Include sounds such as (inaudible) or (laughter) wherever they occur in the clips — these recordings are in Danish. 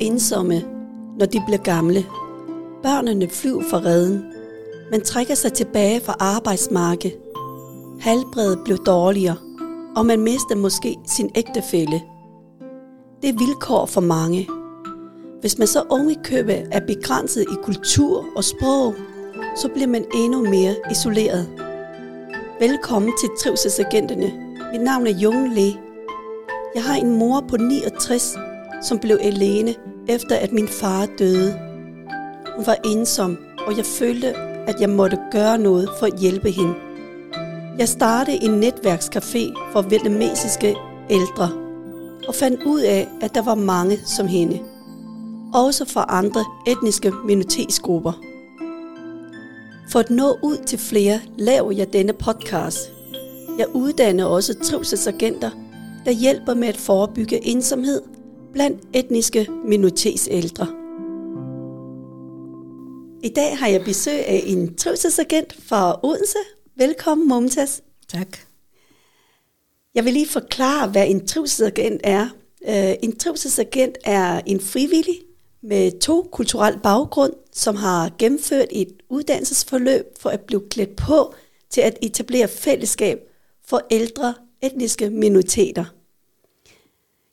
ensomme, når de bliver gamle. Børnene flyver fra redden. Man trækker sig tilbage fra arbejdsmarkedet. Halbredet bliver dårligere, og man mister måske sin ægtefælle. Det er vilkår for mange. Hvis man så unge købe er begrænset i kultur og sprog, så bliver man endnu mere isoleret. Velkommen til Trivselsagenterne. Mit navn er Jung Le. Jeg har en mor på 69, som blev alene efter at min far døde. Hun var ensom, og jeg følte, at jeg måtte gøre noget for at hjælpe hende. Jeg startede en netværkscafé for vietnamesiske ældre, og fandt ud af, at der var mange som hende. Også fra andre etniske minoritetsgrupper. For at nå ud til flere, laver jeg denne podcast. Jeg uddanner også trivselsagenter, der hjælper med at forebygge ensomhed blandt etniske minoritetsældre. I dag har jeg besøg af en trivselsagent fra Odense. Velkommen, Mumtaz. Tak. Jeg vil lige forklare, hvad en trivselsagent er. Øh, en trivselsagent er en frivillig med to kulturel baggrund, som har gennemført et uddannelsesforløb for at blive klædt på til at etablere fællesskab for ældre etniske minoriteter.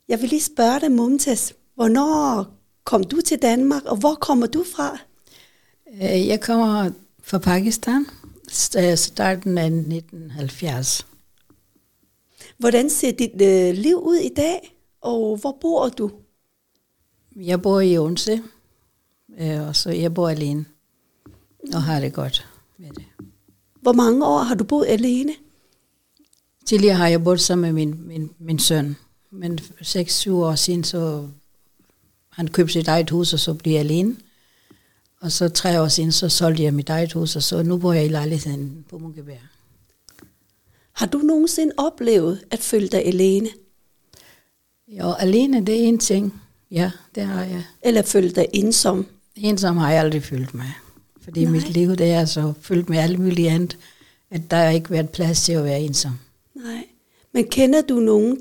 Jeg vil lige spørge dig, Mumtaz, hvornår kom du til Danmark, og hvor kommer du fra? Øh, jeg kommer fra Pakistan, starten af 1970. Hvordan ser dit øh, liv ud i dag, og hvor bor du? Jeg bor i Odense, øh, og så jeg bor alene, og har det godt med det. Hvor mange år har du boet alene? Tidligere har jeg boet sammen med min, min, min søn, men 6-7 år siden, så han købte sit eget hus, og så blev jeg alene. Og så tre år siden, så solgte jeg mit eget hus, og så nu bor jeg i lejligheden på Munkebær. Har du nogensinde oplevet at føle dig alene? Jo, alene, det er en ting. Ja, det har jeg. Eller føle dig ensom? Ensom har jeg aldrig følt mig. Fordi Nej. mit liv, det er så fyldt med alt muligt andet, at der har ikke været plads til at være ensom. Nej. Men kender du nogen,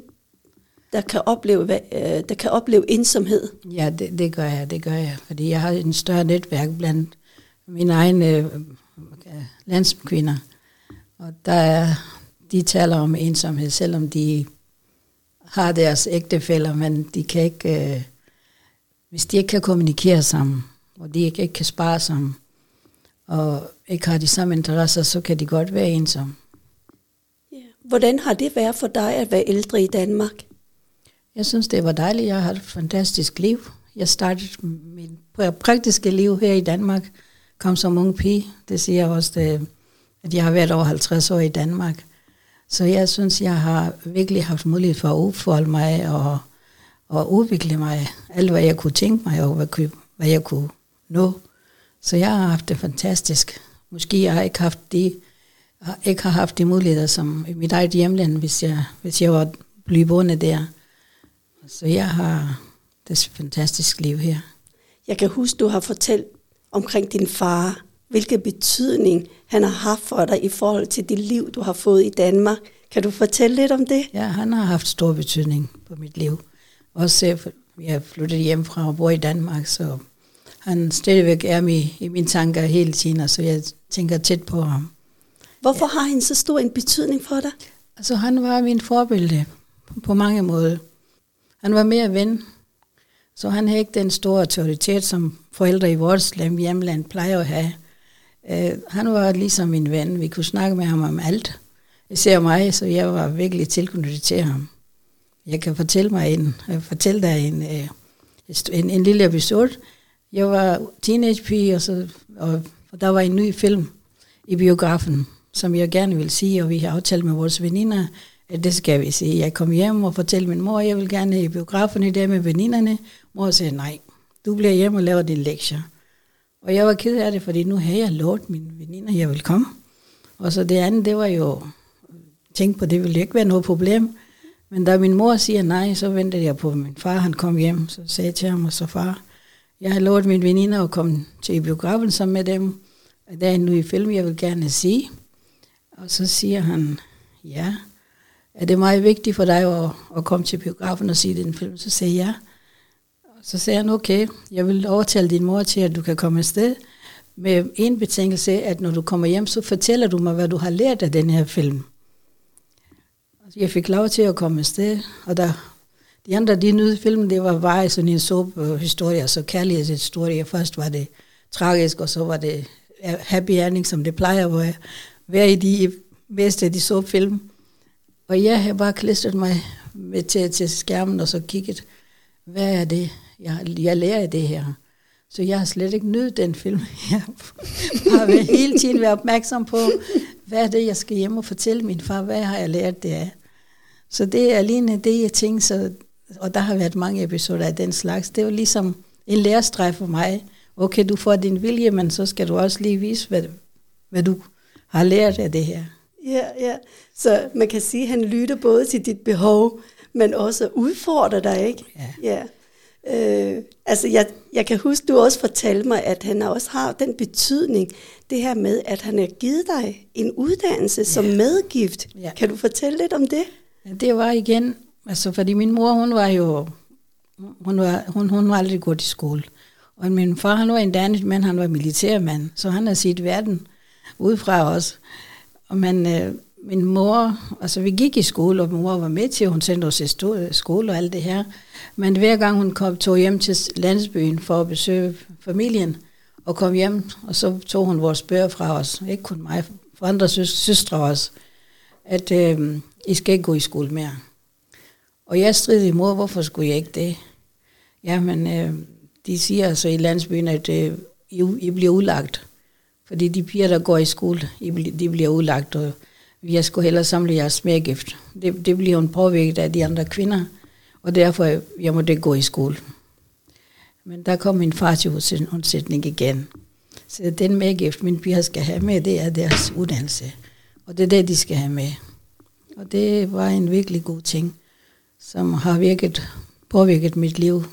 der kan opleve, øh, der kan opleve ensomhed? Ja, det, det gør jeg, det gør jeg. Fordi jeg har en større netværk blandt mine egne øh, landskvinder. Og der er, de taler om ensomhed, selvom de har deres ægtefælder, men de kan ikke, øh, hvis de ikke kan kommunikere sammen, og de ikke, ikke kan spare sammen, og ikke har de samme interesser, så kan de godt være ensomme. Hvordan har det været for dig at være ældre i Danmark? Jeg synes, det var dejligt. Jeg har et fantastisk liv. Jeg startede mit praktiske liv her i Danmark, kom som ung pige. Det siger også, det, at jeg har været over 50 år i Danmark. Så jeg synes, jeg har virkelig haft mulighed for at udfolde mig og, og udvikle mig. Alt, hvad jeg kunne tænke mig, og hvad, hvad jeg kunne nå. Så jeg har haft det fantastisk. Måske jeg har ikke haft de, ikke har haft de muligheder som i mit eget hjemland, hvis jeg, hvis jeg var blevet boende der. Så jeg har det fantastiske liv her. Jeg kan huske, du har fortalt omkring din far, hvilken betydning han har haft for dig i forhold til det liv, du har fået i Danmark. Kan du fortælle lidt om det? Ja, han har haft stor betydning på mit liv. Også jeg flyttet hjem fra og bor i Danmark, så han stadigvæk er med i mine tanker hele tiden, så jeg tænker tæt på ham. Hvorfor ja. har han så stor en betydning for dig? Altså, han var min forbillede på mange måder. Han var mere ven, så han havde ikke den store autoritet, som forældre i vores hjemland plejer at have. Uh, han var ligesom min ven. Vi kunne snakke med ham om alt. Især mig, så jeg var virkelig tilknyttet til ham. Jeg kan fortælle mig en, øh, fortælle dig en, uh, en, en lille episode. Jeg var teenagepige, og, så, og, og der var en ny film i biografen, som jeg gerne vil sige, og vi har aftalt med vores veninder, at det skal vi se. Jeg kom hjem og fortalte min mor, at jeg vil gerne i biografen i dag med veninderne. Mor sagde, nej, du bliver hjemme og laver din lektier. Og jeg var ked af det, fordi nu havde jeg lovet mine veninder, at jeg ville komme. Og så det andet, det var jo, øh, tænk på, det ville ikke være noget problem. Men da min mor siger nej, så ventede jeg på, at min far han kom hjem. Så sagde jeg til ham, og så far, jeg har lovet mine veninder at komme til biografen sammen med dem. Der er en ny film, jeg vil gerne se. Og så siger han, ja, er det meget vigtigt for dig at, at komme til biografen og se den film? Så sagde jeg, ja. Så sagde han, okay, jeg vil overtale din mor til, at du kan komme afsted med en betingelse, at når du kommer hjem, så fortæller du mig, hvad du har lært af den her film. Altså, jeg fik lov til at komme afsted, og der, de andre, de nød filmen, det var bare sådan en soap historie, så altså kærlighedshistorie. Først var det tragisk, og så var det happy ending, som det plejer at være i de bedste af de soap film. Og jeg har bare klistret mig med til, til skærmen, og så kigget, hvad er det, jeg, jeg lærer af det her. Så jeg har slet ikke nødt den film. Jeg (laughs) har hele tiden været opmærksom på, hvad er det, jeg skal hjem og fortælle min far, hvad har jeg lært det af. Så det er alene det, jeg tænker, så, og der har været mange episoder af den slags. Det var ligesom en lærestreg for mig. Okay, du får din vilje, men så skal du også lige vise, hvad, hvad du har lært af det her. Ja, ja. Så man kan sige, at han lytter både til dit behov, men også udfordrer dig, ikke? Ja. ja. Øh, altså, jeg, jeg kan huske, du også fortalte mig, at han også har den betydning, det her med, at han har givet dig en uddannelse ja. som medgift. Ja. Kan du fortælle lidt om det? Ja, det var igen, altså fordi min mor, hun var jo, hun var, hun, hun var aldrig gået i skole. Og min far, han var en dansk mand, han var militærmand, så han har set verden udefra os. Og man, øh, min mor, altså vi gik i skole, og mor var med til, hun sendte os i skole og alt det her. Men hver gang hun kom, tog hjem til landsbyen for at besøge familien, og kom hjem, og så tog hun vores bøger fra os, ikke kun mig, for andre sø- søstre også, at øh, I skal ikke gå i skole mere. Og jeg stridede i mor, hvorfor skulle jeg ikke det? Jamen, øh, de siger altså i landsbyen, at øh, I, I bliver udlagt. Fordi de piger, der går i skole, de bliver udlagt, og jeg skulle hellere samle jeres smergift. Det, det bliver hun påvirket af de andre kvinder, og derfor jeg måtte gå i skole. Men der kom min far til undsætning igen. Så den medgift, min piger skal have med, det er deres uddannelse. Og det er det, de skal have med. Og det var en virkelig god ting, som har virket, påvirket mit liv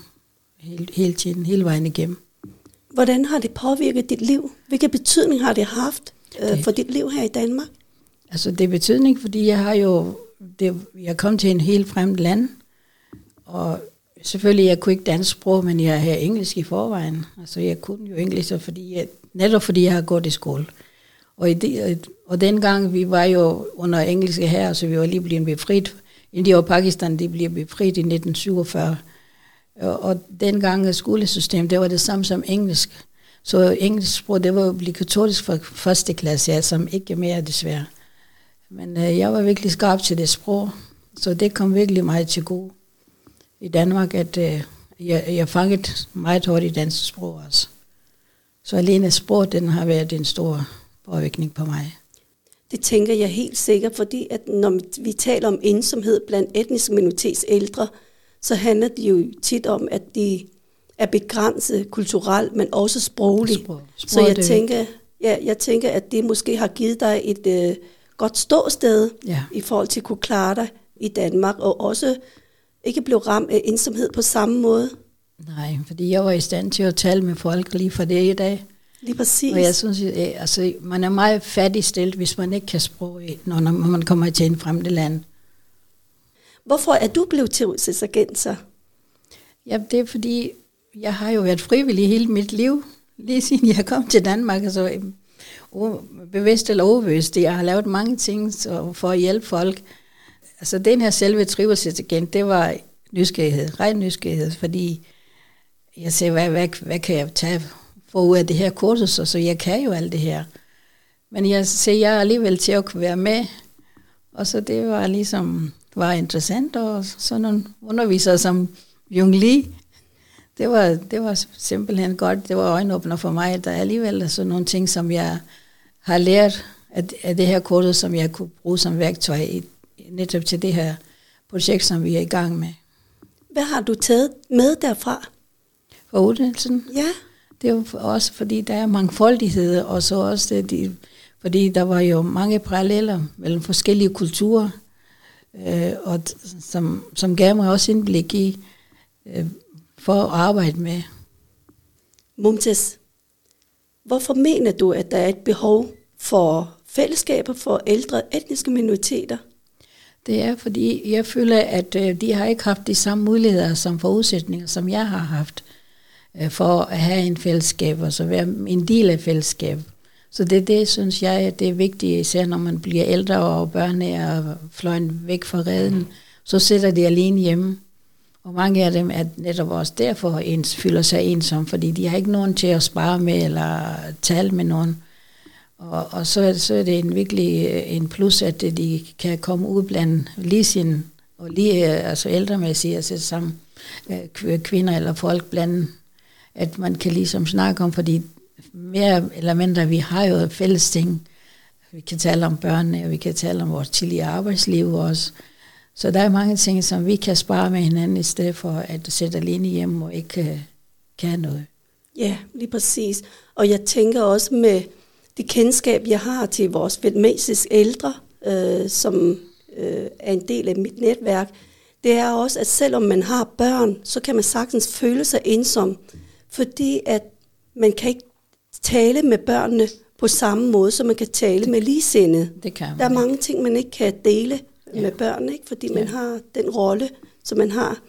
hele, hele tiden, hele vejen igennem. Hvordan har det påvirket dit liv? Hvilken betydning har det haft øh, for dit liv her i Danmark? Altså det er betydning, fordi jeg har jo, det, jeg kom til en helt fremmed land, og selvfølgelig, jeg kunne ikke dansk sprog, men jeg har engelsk i forvejen. Altså jeg kunne jo engelsk, fordi jeg, netop fordi jeg har gået i skole. Og, i det, og dengang, vi var jo under engelske her, så vi var lige blevet befriet. India og Pakistan, de blev befriet i 1947. Og, og dengang skolesystemet, det var det samme som engelsk. Så engelsk sprog, det var obligatorisk for første klasse, ja, som ikke mere desværre. Men øh, jeg var virkelig skarp til det sprog, så det kom virkelig meget til gode i Danmark, at øh, jeg, jeg fangede meget hurtigt dansk sprog også. Så alene sprog, den har været en stor påvirkning på mig. Det tænker jeg helt sikkert, fordi at når vi taler om ensomhed blandt etnisk minoritets ældre, så handler det jo tit om, at de er begrænset kulturelt, men også sprogligt. Sprog. Sprog, så jeg det... tænker, ja, jeg tænker, at det måske har givet dig et øh, godt ståsted ja. i forhold til at kunne klare dig i Danmark, og også ikke blev ramt af ensomhed på samme måde. Nej, fordi jeg var i stand til at tale med folk lige for det i dag. Lige præcis. Og jeg synes, at altså, man er meget fattig hvis man ikke kan sprog, når, når man kommer til en fremmed land. Hvorfor er du blevet til så? Ja, det er fordi, jeg har jo været frivillig hele mit liv, lige siden jeg kom til Danmark. Altså, øhm, bevidst eller ubevidst. Jeg har lavet mange ting for at hjælpe folk. Altså den her selve trivelsesagent, det var nysgerrighed, ren nysgerrighed, fordi jeg sagde, hvad, hvad, hvad kan jeg tage for ud af det her kursus, og så jeg kan jo alt det her. Men jeg ser jeg alligevel til at kunne være med, og så det var ligesom, var interessant, og sådan nogle undervisere som Jung Lee, det var, det var simpelthen godt, det var øjenåbner for mig, der er alligevel sådan nogle ting, som jeg har lært af, af det her kursus, som jeg kunne bruge som værktøj i, netop til det her projekt, som vi er i gang med. Hvad har du taget med derfra? For uddannelsen? Ja. Det er jo også, fordi der er mangfoldighed, og så også, det, de, fordi der var jo mange paralleller mellem forskellige kulturer, øh, og som, som gav mig også indblik i, øh, for at arbejde med. Mumtaz, hvorfor mener du, at der er et behov for fællesskaber for ældre etniske minoriteter? Det er, fordi jeg føler, at øh, de har ikke haft de samme muligheder som forudsætninger, som jeg har haft, øh, for at have en fællesskab, og så være en del af fællesskab. Så det, det synes jeg, det er vigtigt, især når man bliver ældre, og børnene er fløjen væk fra redden, så sidder de alene hjemme. Og mange af dem er netop også derfor ens, føler sig ensom, fordi de har ikke nogen til at spare med eller tale med nogen. Og, og så, så er det en virkelig øh, en plus, at de kan komme ud blandt lige sin, og lige øh, altså ældremæssigt, sætte sammen øh, kvinder eller folk blandt, at man kan ligesom snakke om, fordi mere eller mindre, vi har jo fælles ting. Vi kan tale om børnene, og vi kan tale om vores tidligere arbejdsliv også. Så der er mange ting, som vi kan spare med hinanden, i stedet for at sætte alene hjem og ikke kan noget. Ja, lige præcis. Og jeg tænker også med det kendskab, jeg har til vores vietnamesiske ældre, øh, som øh, er en del af mit netværk, det er også, at selvom man har børn, så kan man sagtens føle sig ensom, fordi at man kan ikke tale med børnene på samme måde, som man kan tale med ligesindede. Det kan man. Der er mange ting, man ikke kan dele ja. med børn, ikke? fordi ja. man har den rolle, som man har.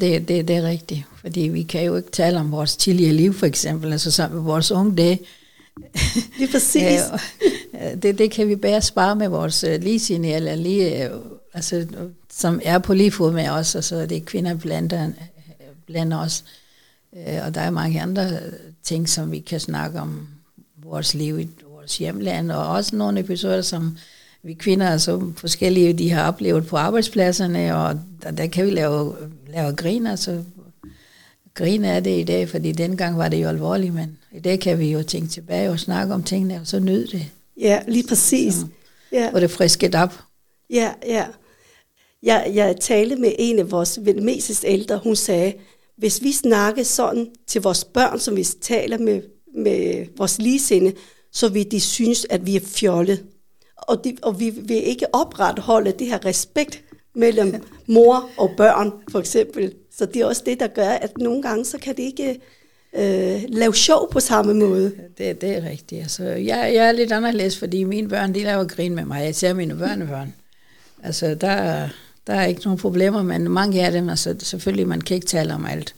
Det, det, det er rigtigt, fordi vi kan jo ikke tale om vores tidligere liv, for eksempel, altså sammen med vores unge dage. Det er præcis. (laughs) det, det kan vi bare spare med vores uh, ligesinde, eller lige, uh, altså, som er på lige fod med os, og så er det kvinder blandt, uh, blandt os. Og der er mange andre ting, som vi kan snakke om vores liv i vores hjemland, og også nogle episoder, som vi kvinder er så forskellige, de har oplevet på arbejdspladserne, og der, der kan vi lave, lave grin, altså grine af det i dag, fordi dengang var det jo alvorligt, men i dag kan vi jo tænke tilbage og snakke om tingene, og så nyde det. Ja, lige præcis. Så, ja. Og det frisket op. Ja, ja. Jeg, jeg talte med en af vores mest ældre, hun sagde, hvis vi snakker sådan til vores børn, som vi taler med, med vores ligesinde, så vil de synes, at vi er fjollet. Og, de, og vi vil ikke opretholde det her respekt mellem mor og børn, for eksempel. Så det er også det, der gør, at nogle gange, så kan det ikke øh, lave sjov på samme måde. Det, det er rigtigt. Altså, jeg, jeg er lidt anderledes, fordi mine børn, de laver grin med mig. Jeg ser mine børnebørn. Altså, der, der er ikke nogen problemer, men mange af dem, altså selvfølgelig, man kan ikke tale om alt.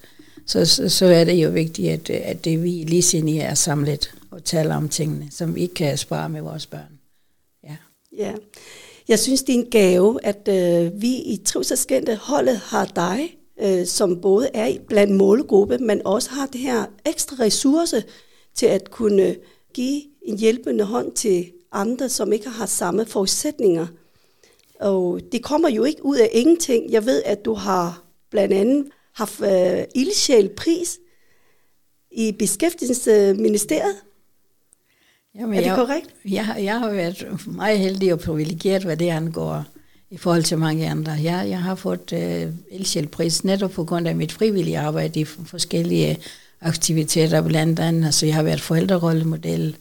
Så, så, så er det jo vigtigt, at, at det vi lige er samlet og taler om tingene, som vi ikke kan spare med vores børn. Ja. ja. Jeg synes, det er en gave, at øh, vi i Trivselskendte holdet har dig, øh, som både er blandt målgruppe, men også har det her ekstra ressource til at kunne give en hjælpende hånd til andre, som ikke har samme forudsætninger. Og det kommer jo ikke ud af ingenting. Jeg ved, at du har blandt andet haft øh, ildsjælpris i Beskæftigelsesministeriet. Jamen, er det jeg, korrekt? Jeg, jeg har været meget heldig og privilegeret, hvad det angår i forhold til mange andre. Jeg, jeg har fået øh, ildsjælpris netop på grund af mit frivillige arbejde i forskellige aktiviteter, blandt andet. Altså, jeg har været forældrerollemodel,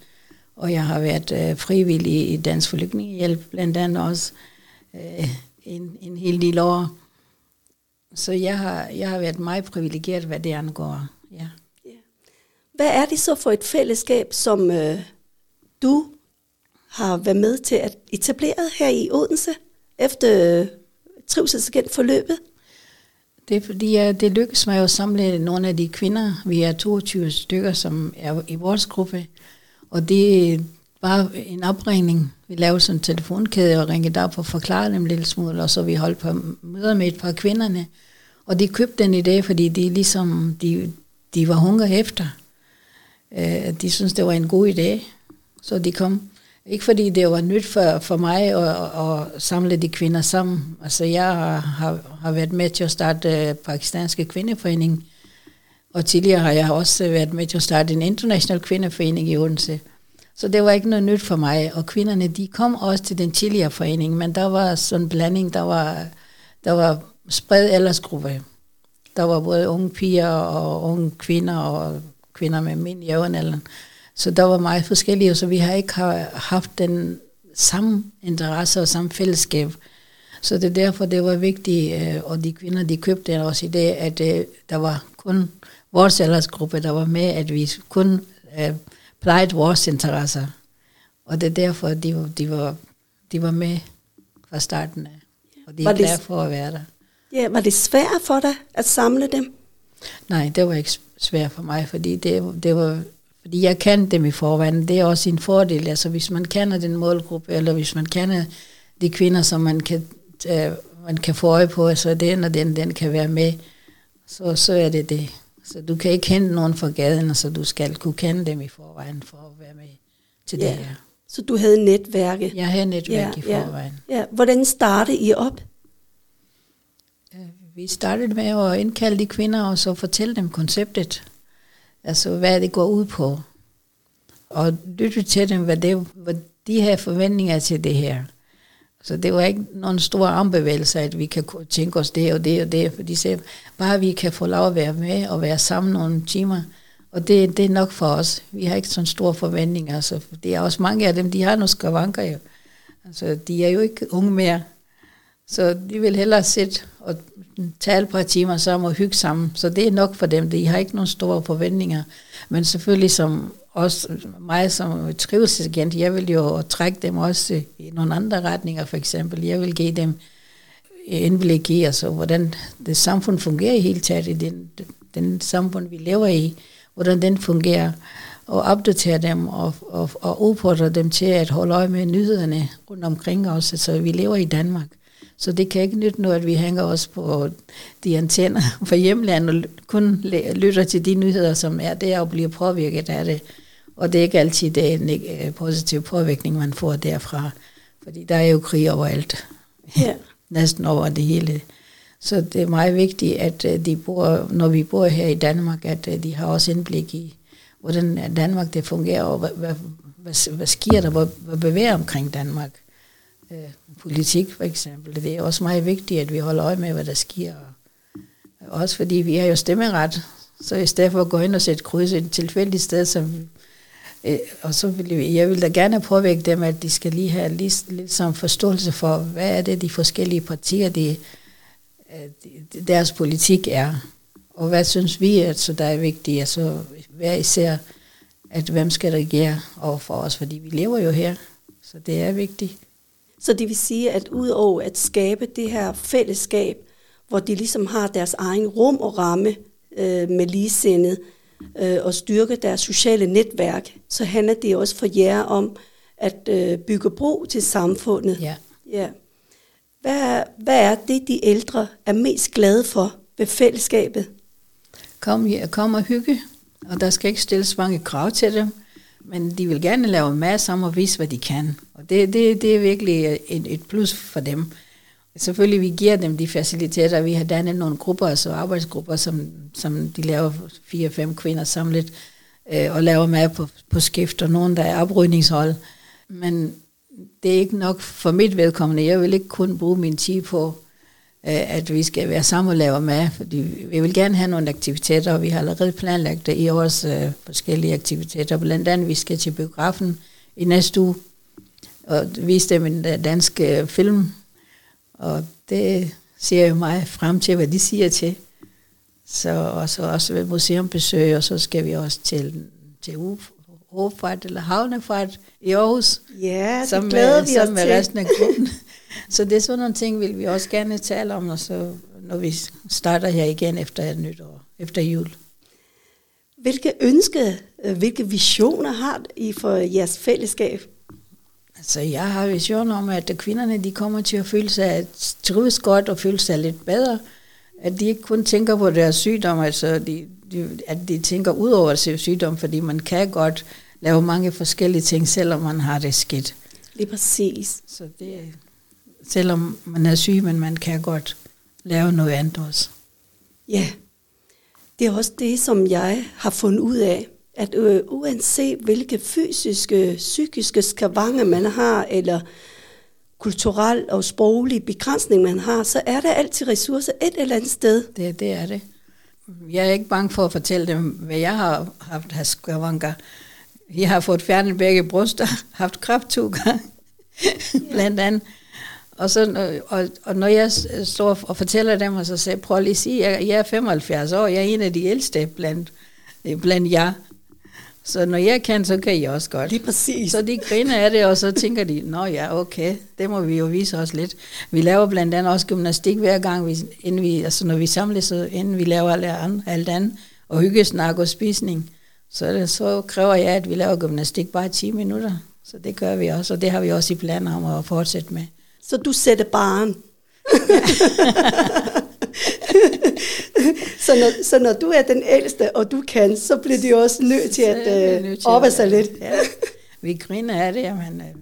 og jeg har været øh, frivillig i Dansk Flygtningehjælp, blandt andet også øh, en, en hel del år. Så jeg har, jeg har været meget privilegeret, hvad det angår. Ja. ja. Hvad er det så for et fællesskab, som øh, du har været med til at etablere her i Odense, efter øh, trivselsagent forløbet? Det er fordi, ja, det lykkedes mig at samle nogle af de kvinder. Vi er 22 stykker, som er i vores gruppe. Og det var en opringning. Vi lavede sådan en telefonkæde og ringede op og forklarede dem lidt smule, og så vi holdt på møder med et par kvinderne. Og de købte den idé, fordi de ligesom, de, de var hunger efter. Øh, de synes det var en god idé, så de kom. Ikke fordi det var nyt for, for mig at, at samle de kvinder sammen. Altså jeg har, har været med til at starte øh, pakistanske kvindeforening, og tidligere har jeg også øh, været med til at starte en international kvindeforening i Odense. Så det var ikke noget nyt for mig, og kvinderne de kom også til den tidligere forening, men der var sådan en blanding, der var, der var spredt aldersgruppe. Der var både unge piger og unge kvinder og kvinder med min jævnalderen. Så der var meget forskellige, så vi har ikke haft den samme interesse og samme fællesskab. Så det er derfor, det var vigtigt, øh, og de kvinder, de købte også i det, at øh, der var kun vores aldersgruppe, der var med, at vi kun øh, plejede vores interesser. Og det er derfor, de, de, var, de var med fra starten af. Og de Var er glade for at være der. Ja, var det svært for dig at samle dem? Nej, det var ikke svært for mig, fordi det, det var, fordi jeg kendte dem i forvejen. Det er også en fordel. Altså hvis man kender den målgruppe, eller hvis man kender de kvinder, som man kan, øh, man kan få øje på, så den og den, den kan være med, så, så er det det. Så du kan ikke kende nogen fra gaden, så du skal kunne kende dem i forvejen for at være med til Ja. det her. Så du havde netværke. Jeg har netværk i ja, forvejen. ja. Hvordan startede I op? Vi startede med at indkalde de kvinder og så fortælle dem konceptet. Altså hvad det går ud på. Og lytte til dem, hvad, det, hvad de har forventninger til det her. Så det var ikke nogen stor armbevægelse, at vi kan tænke os det og det og det. For de sagde, bare vi kan få lov at være med og være sammen nogle timer. Og det, det er nok for os. Vi har ikke sådan store forventninger. Så det er også mange af dem, de har nogle skavanker jo. Altså, de er jo ikke unge mere. Så de vil hellere sidde og tale et par timer sammen og hygge sammen. Så det er nok for dem. De har ikke nogen store forventninger. Men selvfølgelig som også øh, mig som trivelsesagent, jeg vil jo trække dem også i nogle andre retninger for eksempel. Jeg vil give dem indblik i, altså, hvordan det samfund fungerer i hele taget, i den, den samfund, vi lever i, hvordan den fungerer, og opdatere dem og, og, og udfordre dem til at holde øje med nyhederne rundt omkring os. Altså, vi lever i Danmark. Så det kan ikke nytte noget, at vi hænger os på de antenner fra hjemlandet og kun lytter til de nyheder, som er der og bliver påvirket af det. Og det er ikke altid det er en neg- positiv påvirkning, man får derfra. Fordi der er jo krig overalt. Ja. (laughs) Næsten over det hele. Så det er meget vigtigt, at øh, de bor, når vi bor her i Danmark, at øh, de har også indblik i, hvordan Danmark det fungerer, og hvad, hvad, hvad, hvad sker der, hvad, hvad bevæger omkring Danmark. Øh, politik for eksempel. Det er også meget vigtigt, at vi holder øje med, hvad der sker. Og også fordi vi har jo stemmeret, så i stedet for at gå ind og sætte kryds et tilfældigt sted, som, øh, og så vil jeg, jeg vil da gerne påvirke dem, at de skal lige have lidt, lidt som forståelse for, hvad er det, de forskellige partier, øh, de, de, deres politik er. Og hvad synes vi, at så der er vigtigt, altså hver især, at hvem skal regere over for os, fordi vi lever jo her, så det er vigtigt. Så det vil sige, at udover at skabe det her fællesskab, hvor de ligesom har deres egen rum og ramme øh, med ligesindede, øh, og styrke deres sociale netværk, så handler det også for jer om at øh, bygge bro til samfundet. Ja. Ja. Hvad, hvad er det, de ældre er mest glade for ved fællesskabet? Kom, kom og hygge, og der skal ikke stilles mange krav til dem, men de vil gerne lave mad sammen og vise, hvad de kan. Og det, det, det er virkelig et, et plus for dem. Selvfølgelig, vi giver dem de faciliteter. Vi har dannet nogle grupper, altså arbejdsgrupper, som, som de laver fire-fem kvinder samlet, øh, og laver mad på, på skift, og nogen, der er oprydningshold. Men det er ikke nok for mit vedkommende. Jeg vil ikke kun bruge min tid på, øh, at vi skal være sammen og lave mad, fordi vi vil gerne have nogle aktiviteter, og vi har allerede planlagt det i års øh, forskellige aktiviteter. Blandt andet, vi skal til biografen i næste uge, og vise dem en dansk øh, film, og det ser jo meget frem til, hvad de siger til. Så og så også ved museumbesøg, og så skal vi også til, til Hofart eller Havnefart i Aarhus. Ja, det som, glæder øh, vi os som med til. resten af gruppen. så det er sådan nogle ting, vil vi også gerne tale om, og så, når vi starter her igen efter nytår, efter jul. Hvilke ønske, øh, hvilke visioner har I for jeres fællesskab? Altså, jeg har vision om, at kvinderne de kommer til at føle sig at trives godt og føle sig lidt bedre. At de ikke kun tænker på deres sygdom, altså de, de, at de tænker ud over sin sygdom, fordi man kan godt lave mange forskellige ting, selvom man har det skidt. Lige præcis. Så det selvom man er syg, men man kan godt lave noget andet også. Ja, det er også det, som jeg har fundet ud af, at øh, uanset hvilke fysiske, psykiske skavange man har, eller kulturel og sproglig begrænsning man har, så er der altid ressourcer et eller andet sted. Det, det er det. Jeg er ikke bange for at fortælle dem, hvad jeg har haft af skavanker. Jeg har fået fjernet begge bryster, (laughs) haft kræft to gange, blandt andet. Og, så, og, og når jeg står og fortæller dem, og så siger prøv lige at sige, jeg, jeg er 75 år, jeg er en af de ældste blandt, blandt jer. Så når jeg kan, så kan I også godt. Lige præcis. Så de griner af det, og så tænker de, nå ja, okay, det må vi jo vise os lidt. Vi laver blandt andet også gymnastik hver gang, vi, inden vi, altså når vi samles, så inden vi laver alt andet, alt andet og hyggesnak og spisning, så, det, så kræver jeg, at vi laver gymnastik bare 10 minutter. Så det gør vi også, og det har vi også i planer om at fortsætte med. Så du sætter barn. (laughs) (laughs) så, når, så når du er den ældste, og du kan, så bliver de også nødt til at øh, oppe sig lidt. Ja. Vi griner af det, men øh,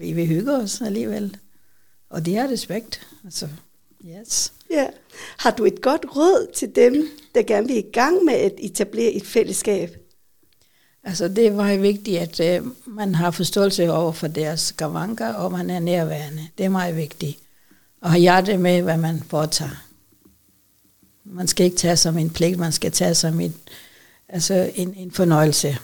vi vil hygge os alligevel. Og det er respekt. Altså, yes. Ja. Har du et godt råd til dem, der gerne vil i gang med at etablere et fællesskab? Altså det er meget vigtigt, at øh, man har forståelse over for deres skavanker, og man er nærværende. Det er meget vigtigt. Og har hjertet med, hvad man foretager. Man skal ikke tage som en pligt, man skal tage som en, altså en, en fornøjelse.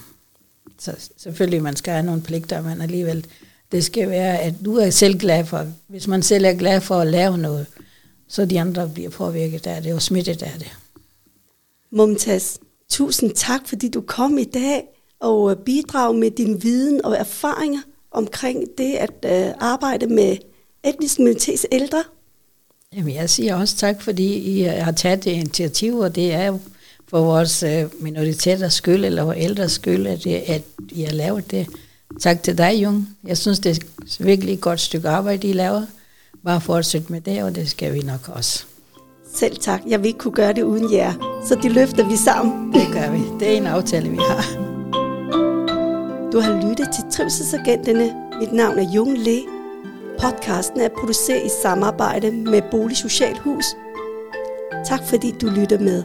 Så selvfølgelig, man skal have nogle pligter, men alligevel, det skal være, at du er selv glad for, hvis man selv er glad for at lave noget, så de andre bliver påvirket af det og smittet af det. Mumtaz, tusind tak, fordi du kom i dag og øh, bidrag med din viden og erfaringer omkring det at øh, arbejde med etnisk minoritets ældre. Jamen, jeg siger også tak, fordi I har taget det initiativ, og det er jo for vores uh, minoriteters skyld, eller vores ældres skyld, at, det, at I har lavet det. Tak til dig, Jung. Jeg synes, det er virkelig et godt stykke arbejde, I laver. Bare fortsæt med det, og det skal vi nok også. Selv tak. Jeg vil ikke kunne gøre det uden jer. Så det løfter vi sammen. Det gør vi. Det er en aftale, vi har. Du har lyttet til Trivselsagenterne. Mit navn er Jung Le. Podcasten er produceret i samarbejde med Bolig Tak fordi du lytter med.